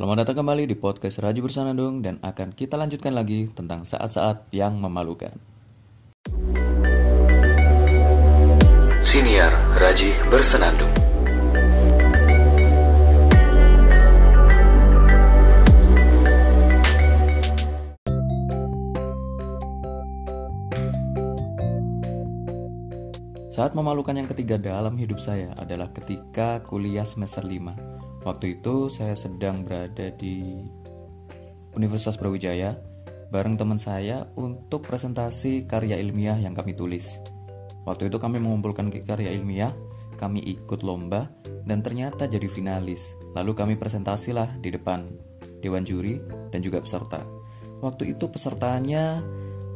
Selamat datang kembali di podcast Raju Bersanandung dan akan kita lanjutkan lagi tentang saat-saat yang memalukan. Siniar Raji Bersenandung Saat memalukan yang ketiga dalam hidup saya adalah ketika kuliah semester 5. Waktu itu saya sedang berada di Universitas Brawijaya bareng teman saya untuk presentasi karya ilmiah yang kami tulis. Waktu itu kami mengumpulkan karya ilmiah, kami ikut lomba dan ternyata jadi finalis. Lalu kami presentasilah di depan dewan juri dan juga peserta. Waktu itu pesertanya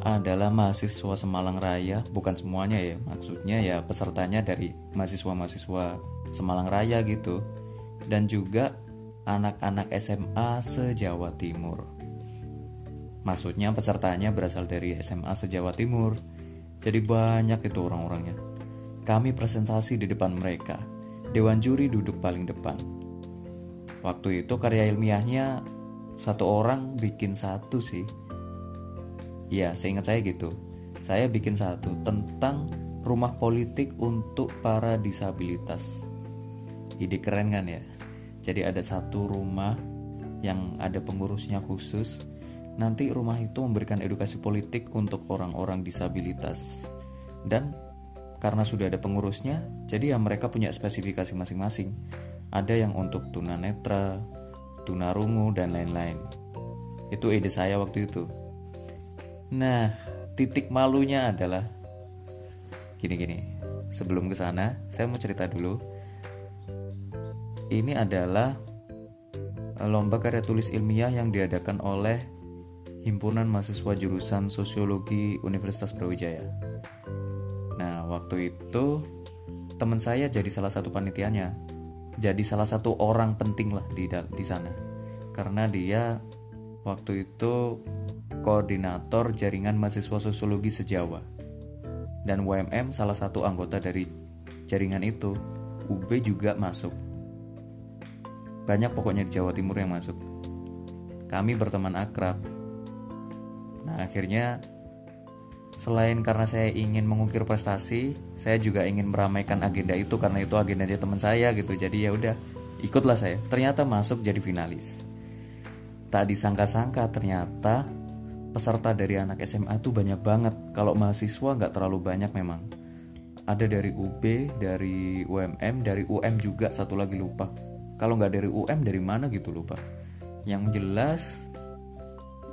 adalah mahasiswa Semalang Raya, bukan semuanya ya, maksudnya ya pesertanya dari mahasiswa-mahasiswa Semalang Raya gitu, dan juga anak-anak SMA se-Jawa Timur. Maksudnya pesertanya berasal dari SMA se-Jawa Timur, jadi banyak itu orang-orangnya. Kami presentasi di depan mereka, Dewan Juri duduk paling depan. Waktu itu karya ilmiahnya satu orang bikin satu sih, Ya, seingat saya gitu. Saya bikin satu tentang rumah politik untuk para disabilitas. Ide keren kan ya? Jadi ada satu rumah yang ada pengurusnya khusus. Nanti rumah itu memberikan edukasi politik untuk orang-orang disabilitas. Dan karena sudah ada pengurusnya, jadi ya mereka punya spesifikasi masing-masing. Ada yang untuk tunanetra, tunarungu, dan lain-lain. Itu ide saya waktu itu. Nah, titik malunya adalah gini-gini. Sebelum ke sana, saya mau cerita dulu. Ini adalah eh, lomba karya tulis ilmiah yang diadakan oleh Himpunan Mahasiswa Jurusan Sosiologi Universitas Brawijaya. Nah, waktu itu teman saya jadi salah satu panitianya. Jadi salah satu orang penting lah di di sana. Karena dia waktu itu koordinator jaringan mahasiswa sosiologi sejawa. Dan UMM salah satu anggota dari jaringan itu. UB juga masuk. Banyak pokoknya di Jawa Timur yang masuk. Kami berteman akrab. Nah, akhirnya selain karena saya ingin mengukir prestasi, saya juga ingin meramaikan agenda itu karena itu agendanya teman saya gitu. Jadi ya udah, ikutlah saya. Ternyata masuk jadi finalis. Tak disangka-sangka ternyata peserta dari anak SMA tuh banyak banget. Kalau mahasiswa nggak terlalu banyak memang. Ada dari UB, dari UMM, dari UM juga satu lagi lupa. Kalau nggak dari UM dari mana gitu lupa. Yang jelas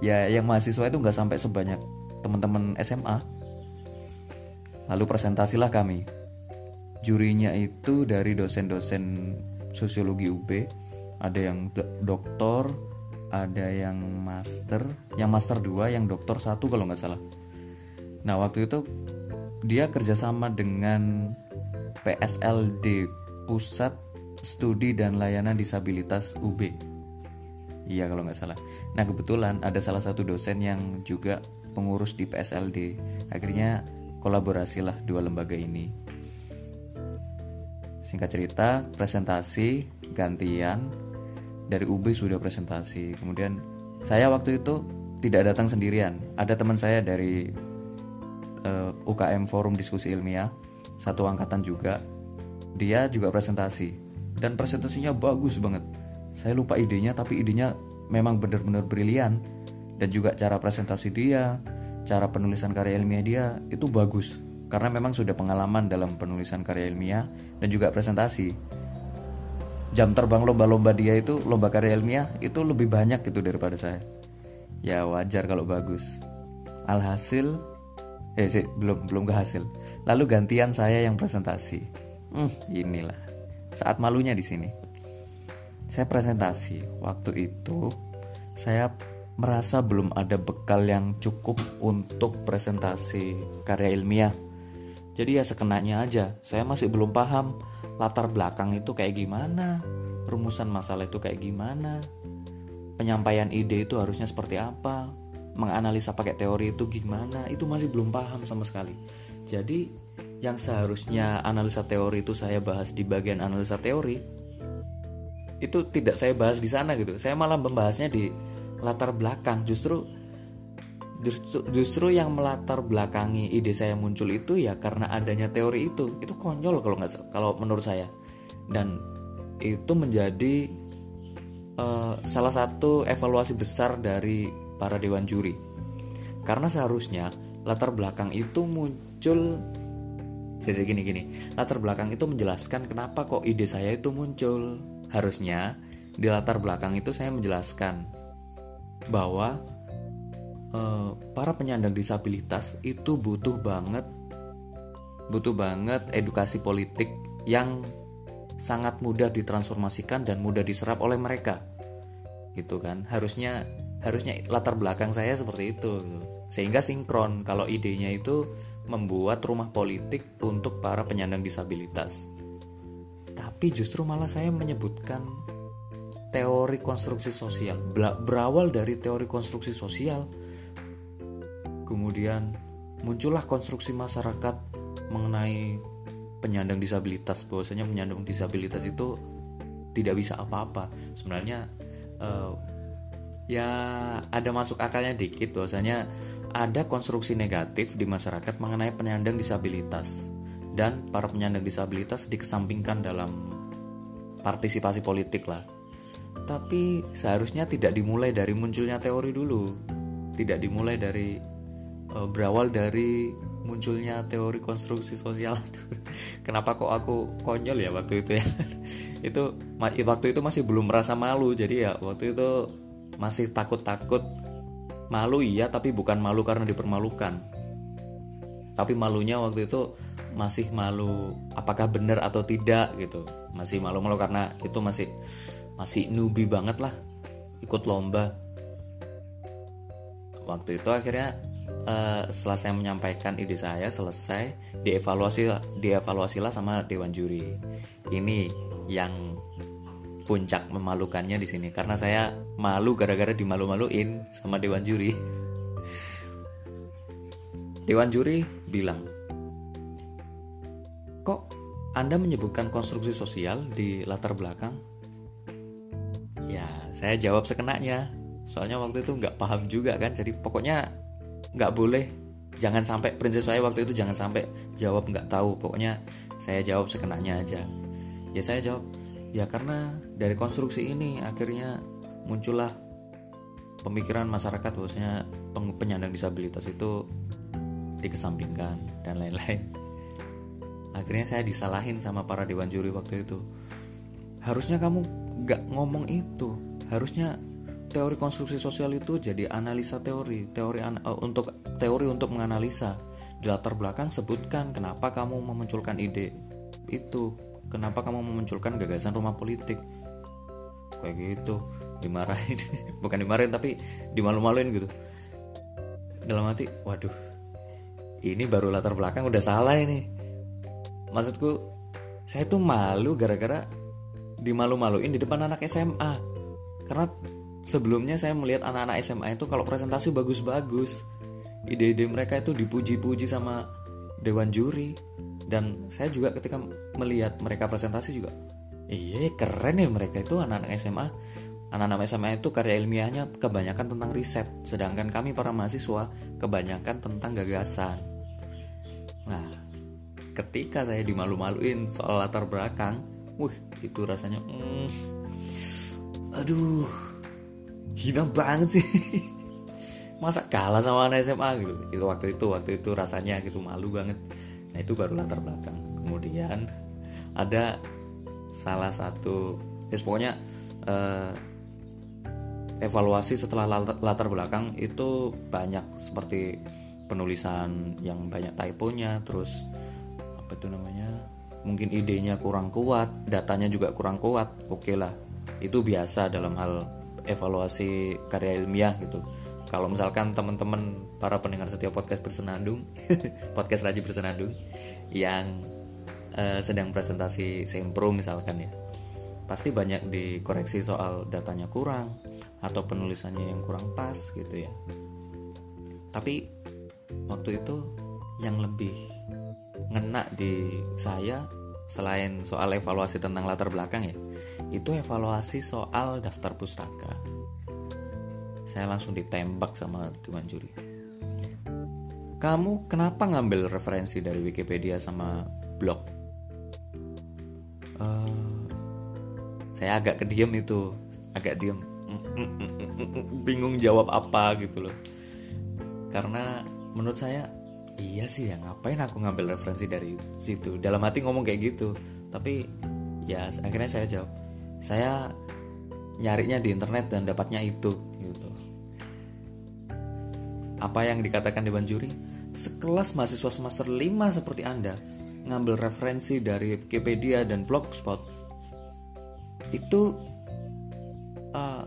ya yang mahasiswa itu nggak sampai sebanyak teman-teman SMA. Lalu presentasilah kami. Jurinya itu dari dosen-dosen sosiologi UB, ada yang doktor, ada yang master, yang master 2, yang doktor satu kalau nggak salah. Nah waktu itu dia kerjasama dengan PSLD Pusat Studi dan Layanan Disabilitas UB. Iya kalau nggak salah. Nah kebetulan ada salah satu dosen yang juga pengurus di PSLD. Akhirnya kolaborasilah dua lembaga ini. Singkat cerita, presentasi gantian dari UB sudah presentasi. Kemudian saya waktu itu tidak datang sendirian. Ada teman saya dari uh, eh, UKM Forum Diskusi Ilmiah, satu angkatan juga. Dia juga presentasi dan presentasinya bagus banget. Saya lupa idenya tapi idenya memang benar-benar brilian. Dan juga cara presentasi dia, cara penulisan karya ilmiah dia itu bagus. Karena memang sudah pengalaman dalam penulisan karya ilmiah dan juga presentasi. Jam terbang lomba-lomba dia itu lomba karya ilmiah itu lebih banyak gitu daripada saya. Ya wajar kalau bagus. Alhasil eh sih belum belum ke hasil lalu gantian saya yang presentasi. Hmm inilah saat malunya di sini. Saya presentasi. Waktu itu saya merasa belum ada bekal yang cukup untuk presentasi karya ilmiah. Jadi ya sekenanya aja saya masih belum paham latar belakang itu kayak gimana, rumusan masalah itu kayak gimana, penyampaian ide itu harusnya seperti apa, menganalisa pakai teori itu gimana, itu masih belum paham sama sekali. Jadi yang seharusnya analisa teori itu saya bahas di bagian analisa teori, itu tidak saya bahas di sana gitu. Saya malah membahasnya di latar belakang. Justru justru, justru yang melatar belakangi ide saya muncul itu ya karena adanya teori itu. Itu konyol kalau nggak kalau menurut saya. Dan itu menjadi uh, salah satu evaluasi besar dari para dewan juri. Karena seharusnya latar belakang itu muncul saya gini gini. Latar belakang itu menjelaskan kenapa kok ide saya itu muncul. Harusnya di latar belakang itu saya menjelaskan bahwa uh, para penyandang disabilitas itu butuh banget butuh banget edukasi politik yang sangat mudah ditransformasikan dan mudah diserap oleh mereka. Gitu kan? Harusnya harusnya latar belakang saya seperti itu. Sehingga sinkron kalau idenya itu membuat rumah politik untuk para penyandang disabilitas. Tapi justru malah saya menyebutkan teori konstruksi sosial. Berawal dari teori konstruksi sosial. Kemudian muncullah konstruksi masyarakat mengenai penyandang disabilitas. Bahwasanya penyandang disabilitas itu tidak bisa apa-apa. Sebenarnya uh, ya ada masuk akalnya dikit. Bahwasanya ada konstruksi negatif di masyarakat mengenai penyandang disabilitas dan para penyandang disabilitas dikesampingkan dalam partisipasi politik lah tapi seharusnya tidak dimulai dari munculnya teori dulu tidak dimulai dari uh, berawal dari munculnya teori konstruksi sosial. Kenapa kok aku konyol ya waktu itu ya? itu waktu itu masih belum merasa malu jadi ya waktu itu masih takut-takut malu iya tapi bukan malu karena dipermalukan. Tapi malunya waktu itu masih malu apakah benar atau tidak gitu. Masih malu-malu karena itu masih masih newbie banget lah ikut lomba. Waktu itu akhirnya uh, setelah saya menyampaikan ide saya selesai dievaluasi dievaluasilah sama dewan juri ini yang puncak memalukannya di sini. Karena saya malu gara-gara dimalu-maluin sama dewan juri. Dewan juri bilang kok anda menyebutkan konstruksi sosial di latar belakang? Ya saya jawab sekenanya. Soalnya waktu itu nggak paham juga kan. Jadi pokoknya nggak boleh. Jangan sampai prinsip saya waktu itu jangan sampai jawab nggak tahu. Pokoknya saya jawab sekenanya aja. Ya saya jawab ya karena dari konstruksi ini akhirnya muncullah pemikiran masyarakat bahwasanya penyandang disabilitas itu dikesampingkan dan lain-lain. Akhirnya saya disalahin sama para dewan juri waktu itu. Harusnya kamu nggak ngomong itu. Harusnya teori konstruksi sosial itu jadi analisa teori, teori an uh, untuk teori untuk menganalisa. Di latar belakang sebutkan kenapa kamu memunculkan ide itu, kenapa kamu memunculkan gagasan rumah politik. Kayak gitu, dimarahin, bukan dimarahin tapi dimalu-maluin gitu. Dalam hati, waduh, ini baru latar belakang udah salah ini. Maksudku, saya tuh malu gara-gara dimalu-maluin di depan anak SMA karena sebelumnya saya melihat anak-anak SMA itu kalau presentasi bagus-bagus ide-ide mereka itu dipuji-puji sama dewan juri dan saya juga ketika melihat mereka presentasi juga iya keren ya mereka itu anak-anak SMA anak-anak SMA itu karya ilmiahnya kebanyakan tentang riset sedangkan kami para mahasiswa kebanyakan tentang gagasan. Nah ketika saya dimalu-maluin soal latar belakang wih itu rasanya mm, aduh hina banget sih. Masa kalah sama anak SMA gitu? Itu waktu itu waktu itu rasanya gitu malu banget nah itu baru latar belakang. Kemudian ada salah satu ya pokoknya uh, evaluasi setelah latar belakang itu banyak seperti penulisan yang banyak typonya terus apa itu namanya mungkin idenya kurang kuat datanya juga kurang kuat oke okay lah. Itu biasa dalam hal evaluasi karya ilmiah gitu kalau misalkan teman-teman para pendengar setiap podcast bersenandung podcast Raji bersenandung yang uh, sedang presentasi sempro misalkan ya pasti banyak dikoreksi soal datanya kurang atau penulisannya yang kurang pas gitu ya. Tapi waktu itu yang lebih ngena di saya selain soal evaluasi tentang latar belakang ya itu evaluasi soal daftar pustaka saya langsung ditembak sama dewan juri. Kamu kenapa ngambil referensi dari Wikipedia sama blog? Uh, saya agak kediam itu. Agak diem. Bingung jawab apa gitu loh. Karena menurut saya iya sih ya ngapain aku ngambil referensi dari situ? Dalam hati ngomong kayak gitu. Tapi ya akhirnya saya jawab saya nyarinya di internet dan dapatnya itu apa yang dikatakan Dewan Juri? Sekelas mahasiswa semester 5 seperti Anda ngambil referensi dari Wikipedia dan Blogspot. Itu uh,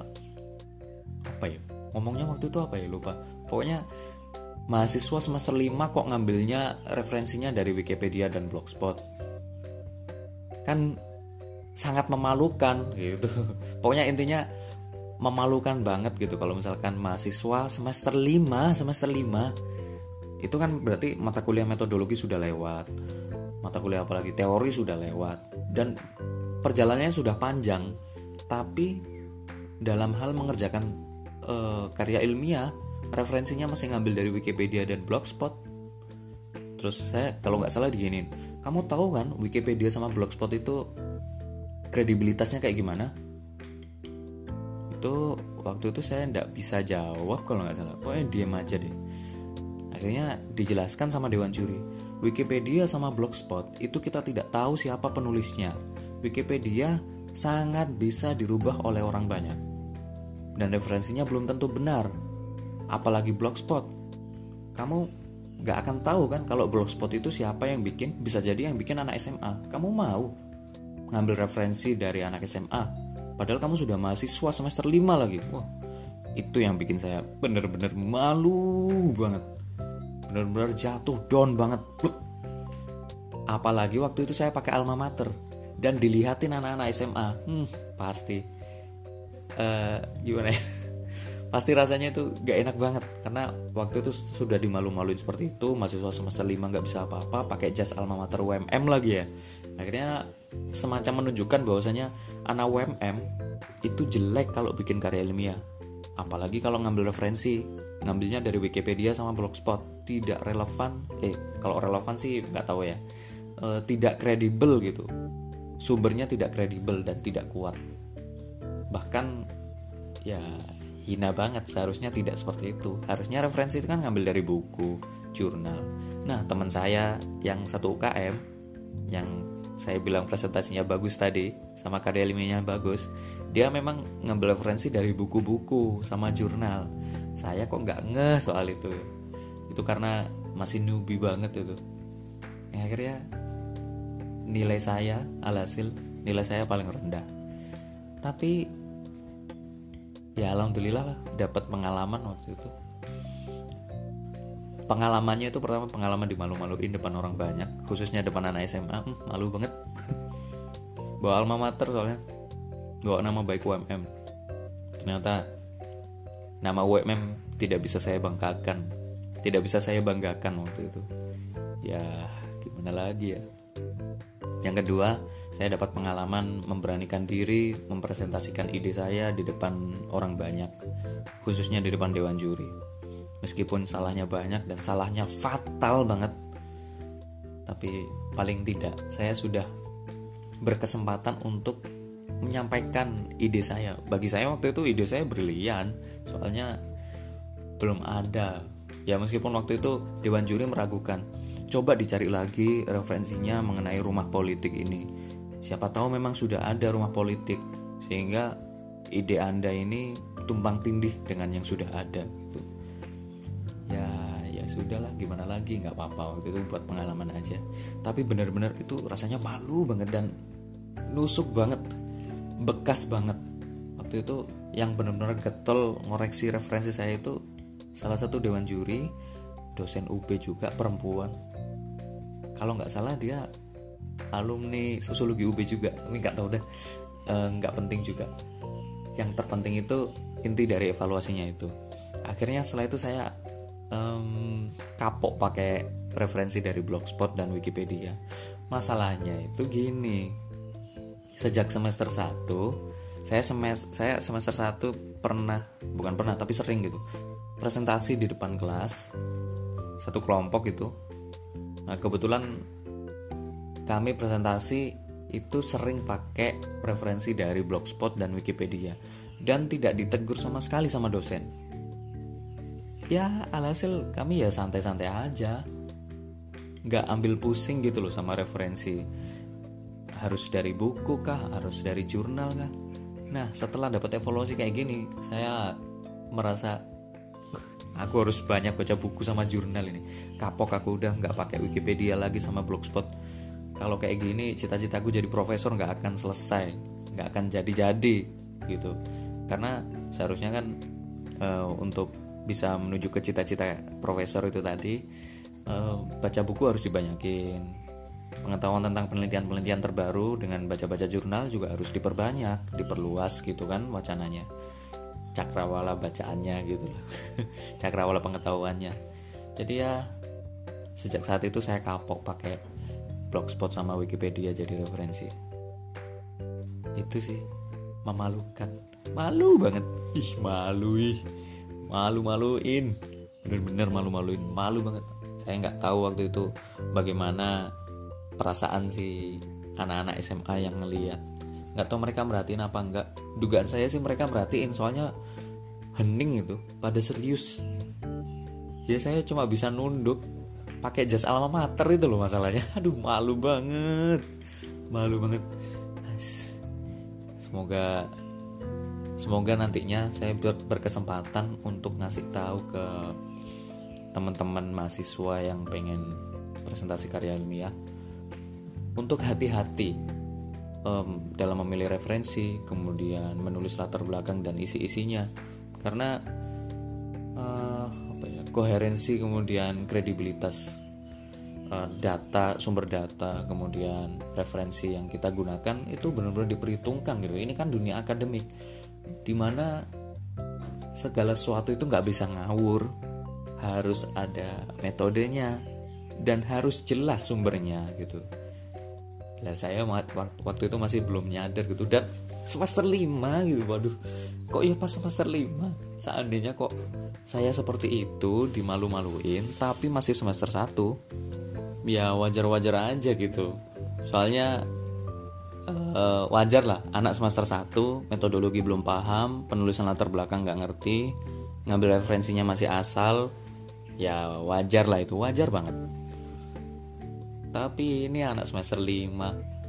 apa ya? Ngomongnya waktu itu apa ya? Lupa. Pokoknya mahasiswa semester 5 kok ngambilnya referensinya dari Wikipedia dan Blogspot. Kan sangat memalukan gitu. Pokoknya intinya memalukan banget gitu. Kalau misalkan mahasiswa semester 5 semester 5 itu kan berarti mata kuliah metodologi sudah lewat mata kuliah apalagi teori sudah lewat dan perjalanannya sudah panjang. Tapi dalam hal mengerjakan uh, karya ilmiah referensinya masih ngambil dari Wikipedia dan Blogspot. Terus saya kalau nggak salah diginin kamu tahu kan Wikipedia sama Blogspot itu kredibilitasnya kayak gimana itu waktu itu saya nggak bisa jawab kalau nggak salah. Pokoknya diam aja deh. Akhirnya dijelaskan sama dewan juri Wikipedia sama Blogspot itu kita tidak tahu siapa penulisnya. Wikipedia sangat bisa dirubah oleh orang banyak. Dan referensinya belum tentu benar. Apalagi blogspot. Kamu gak akan tahu kan kalau blogspot itu siapa yang bikin? Bisa jadi yang bikin anak SMA kamu mau ngambil referensi dari anak SMA padahal kamu sudah mahasiswa semester 5 lagi. Wah itu yang bikin saya bener-bener malu banget. Bener-bener jatuh down banget. Bluk. apalagi waktu itu saya pakai alma mater. Dan dilihatin anak-anak SMA hmm pasti. Uh, gimana ya pasti rasanya itu gak enak banget. Karena waktu itu sudah dimalu-maluin seperti itu mahasiswa semester 5 gak bisa apa-apa pakai jas alma mater UMM lagi ya. Akhirnya semacam menunjukkan bahwasanya anak UMM itu jelek kalau bikin karya ilmiah. Apalagi kalau ngambil referensi ngambilnya dari Wikipedia sama Blogspot. Tidak relevan eh kalau relevan sih nggak tahu ya. E, tidak kredibel gitu. Sumbernya tidak kredibel dan tidak kuat. Bahkan ya hina banget seharusnya tidak seperti itu. Harusnya referensi itu kan ngambil dari buku jurnal. Nah teman saya yang satu UKM yang saya bilang presentasinya bagus tadi sama karya ilmiahnya bagus dia memang ngambil referensi dari buku-buku sama jurnal. Saya kok nggak ngeh soal itu. Itu karena masih newbie banget itu. Yang akhirnya nilai saya alhasil nilai saya paling rendah. Tapi ya alhamdulillah lah dapat pengalaman waktu itu. Pengalamannya itu pertama pengalaman di malu-maluin depan orang banyak khususnya depan anak SMA hmm, malu banget. Bawa alma mater soalnya. Bawa nama baik UMM ternyata nama UMM tidak bisa saya banggakan. Tidak bisa saya banggakan waktu itu. Ya gimana lagi ya yang kedua saya dapat pengalaman memberanikan diri mempresentasikan ide saya di depan orang banyak, khususnya di depan dewan juri. Meskipun salahnya banyak dan salahnya fatal banget, tapi paling tidak saya sudah berkesempatan untuk menyampaikan ide saya. Bagi saya waktu itu ide saya brilian, soalnya belum ada. Ya meskipun waktu itu dewan juri meragukan, coba dicari lagi referensinya mengenai rumah politik ini. Siapa tahu memang sudah ada rumah politik sehingga ide anda ini tumpang tindih dengan yang sudah ada gitu. Ya ya sudahlah gimana lagi? Nggak apa-apa waktu itu buat pengalaman aja. Tapi benar-benar itu rasanya malu banget dan nusuk banget bekas banget. Waktu itu yang benar-benar getol ngoreksi referensi saya itu salah satu dewan juri dosen UB juga perempuan kalau nggak salah dia alumni sosiologi UB juga tapi nggak tahu deh. Nggak e, penting juga. Yang terpenting itu inti dari evaluasinya itu. Akhirnya setelah itu saya um, kapok pakai referensi dari blogspot dan wikipedia. Masalahnya itu gini sejak semester 1 saya semester saya semester 1 pernah bukan pernah tapi sering gitu presentasi di depan kelas satu kelompok itu nah kebetulan kami presentasi itu sering pakai referensi dari blogspot dan wikipedia dan tidak ditegur sama sekali sama dosen. Ya alhasil kami ya santai-santai aja. Nggak ambil pusing gitu loh sama referensi. Harus dari buku kah? Harus dari jurnal kah? Nah setelah dapat evaluasi kayak gini saya merasa aku harus banyak baca buku sama jurnal ini. Kapok aku udah nggak pakai wikipedia lagi sama blogspot. Kalau kayak gini cita-citaku jadi profesor nggak akan selesai. Nggak akan jadi-jadi gitu. Karena seharusnya kan uh, untuk bisa menuju ke cita-cita profesor itu tadi uh, baca buku harus dibanyakin. Pengetahuan tentang penelitian-penelitian terbaru dengan baca-baca jurnal juga harus diperbanyak diperluas gitu kan wacananya cakrawala bacaannya gitu loh. Cakrawala pengetahuannya. Jadi ya sejak saat itu saya kapok pakai blogspot sama Wikipedia jadi referensi. Itu sih memalukan. Malu banget. Ih malu ih. Malu maluin bener-bener malu maluin malu banget. Saya nggak tahu waktu itu bagaimana perasaan si anak-anak SMA yang ngeliat nggak tahu mereka merhatiin apa enggak. Dugaan saya sih mereka merhatiin soalnya hening itu pada serius. Ya saya cuma bisa nunduk pakai jas alma mater itu loh masalahnya. Aduh malu banget. Malu banget. Semoga semoga nantinya saya berkesempatan untuk ngasih tahu ke teman-teman mahasiswa yang pengen presentasi karya ilmiah. Untuk hati-hati um, dalam memilih referensi kemudian menulis latar belakang dan isi-isinya. Karena koherensi kemudian kredibilitas uh, data sumber data kemudian referensi yang kita gunakan itu benar-benar diperhitungkan gitu. Ini kan dunia akademik di mana segala sesuatu itu nggak bisa ngawur. Harus ada metodenya dan harus jelas sumbernya gitu Nah, saya waktu itu masih belum nyadar gitu. Dan semester 5 gitu waduh. Kok ya pas semester 5 seandainya kok saya seperti itu dimalu-maluin tapi masih semester 1 ya wajar-wajar aja gitu. Soalnya uh, wajar lah anak semester 1 metodologi belum paham penulisan latar belakang nggak ngerti ngambil referensinya masih asal ya wajar lah itu wajar banget tapi ini anak semester 5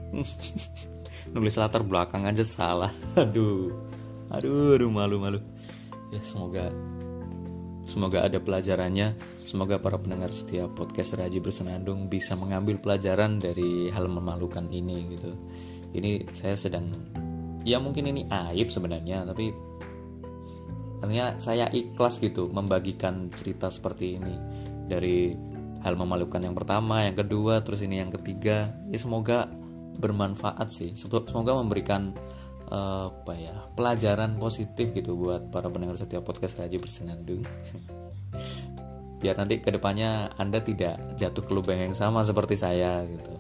nulis latar belakang aja salah. Aduh. Aduh aduh malu malu. Ya semoga semoga ada pelajarannya. Semoga para pendengar setiap podcast Raji Bersenandung bisa mengambil pelajaran dari hal memalukan ini gitu. Ini saya sedang ya mungkin ini aib sebenarnya tapi artinya saya ikhlas gitu membagikan cerita seperti ini. Dari hal memalukan yang pertama, yang kedua, terus ini yang ketiga. Ya semoga bermanfaat sih. Semoga memberikan uh, apa ya pelajaran positif gitu buat para pendengar setiap podcast Raji Bersenandung. Biar nanti ke depannya Anda tidak jatuh ke lubang yang sama seperti saya gitu.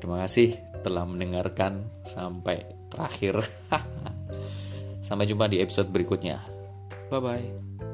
Terima kasih telah mendengarkan sampai terakhir. sampai jumpa di episode berikutnya. Bye bye.